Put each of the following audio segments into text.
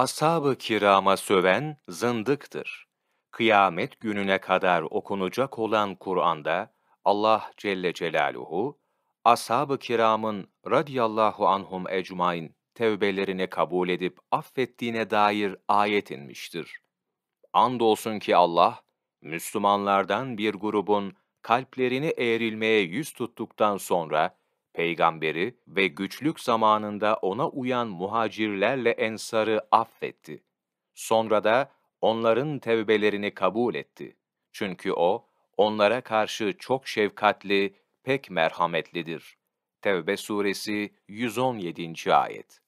Ashab-ı kirama söven zındıktır. Kıyamet gününe kadar okunacak olan Kur'an'da Allah Celle Celaluhu, ashab-ı kiramın radiyallahu anhum ecmain tevbelerini kabul edip affettiğine dair ayet inmiştir. Andolsun ki Allah, Müslümanlardan bir grubun kalplerini eğrilmeye yüz tuttuktan sonra, peygamberi ve güçlük zamanında ona uyan muhacirlerle ensarı affetti. Sonra da onların tevbelerini kabul etti. Çünkü o, onlara karşı çok şefkatli, pek merhametlidir. Tevbe suresi 117. ayet.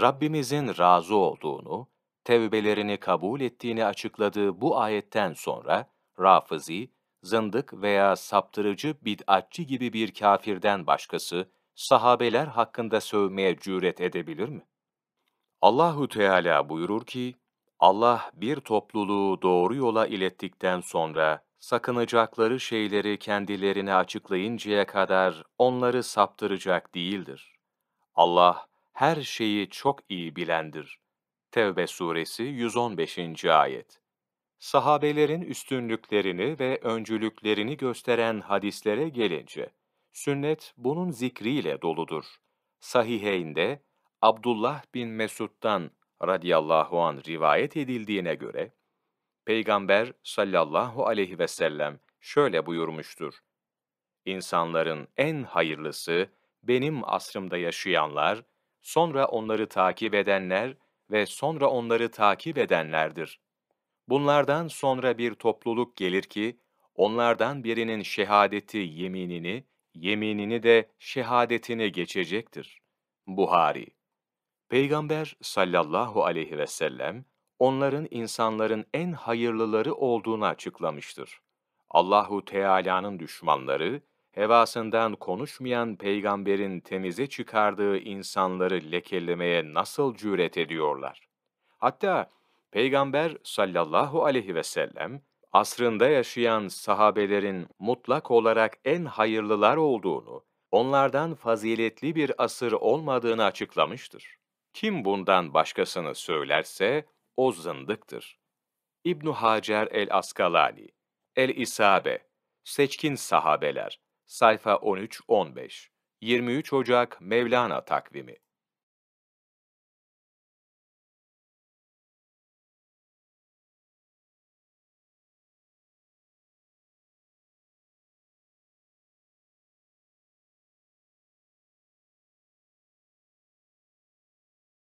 Rabbimizin razı olduğunu, tevbelerini kabul ettiğini açıkladığı bu ayetten sonra, Rafizi, zındık veya saptırıcı bid'atçı gibi bir kafirden başkası, sahabeler hakkında sövmeye cüret edebilir mi? Allahu Teala buyurur ki, Allah bir topluluğu doğru yola ilettikten sonra, sakınacakları şeyleri kendilerine açıklayıncaya kadar onları saptıracak değildir. Allah, her şeyi çok iyi bilendir. Tevbe suresi 115. ayet. Sahabelerin üstünlüklerini ve öncülüklerini gösteren hadislere gelince, sünnet bunun zikriyle doludur. Sahiheyn'de Abdullah bin Mesud'dan radıyallahu an rivayet edildiğine göre, Peygamber sallallahu aleyhi ve sellem şöyle buyurmuştur. İnsanların en hayırlısı benim asrımda yaşayanlar, sonra onları takip edenler ve sonra onları takip edenlerdir. Bunlardan sonra bir topluluk gelir ki, onlardan birinin şehadeti yeminini, yeminini de şehadetini geçecektir. Buhari Peygamber sallallahu aleyhi ve sellem, onların insanların en hayırlıları olduğunu açıklamıştır. Allahu Teala'nın düşmanları, hevasından konuşmayan peygamberin temize çıkardığı insanları lekelemeye nasıl cüret ediyorlar? Hatta Peygamber sallallahu aleyhi ve sellem, asrında yaşayan sahabelerin mutlak olarak en hayırlılar olduğunu, onlardan faziletli bir asır olmadığını açıklamıştır. Kim bundan başkasını söylerse, o zındıktır. İbn Hacer el-Askalani, El-İsabe, Seçkin Sahabeler, sayfa 13-15, 23 Ocak Mevlana takvimi.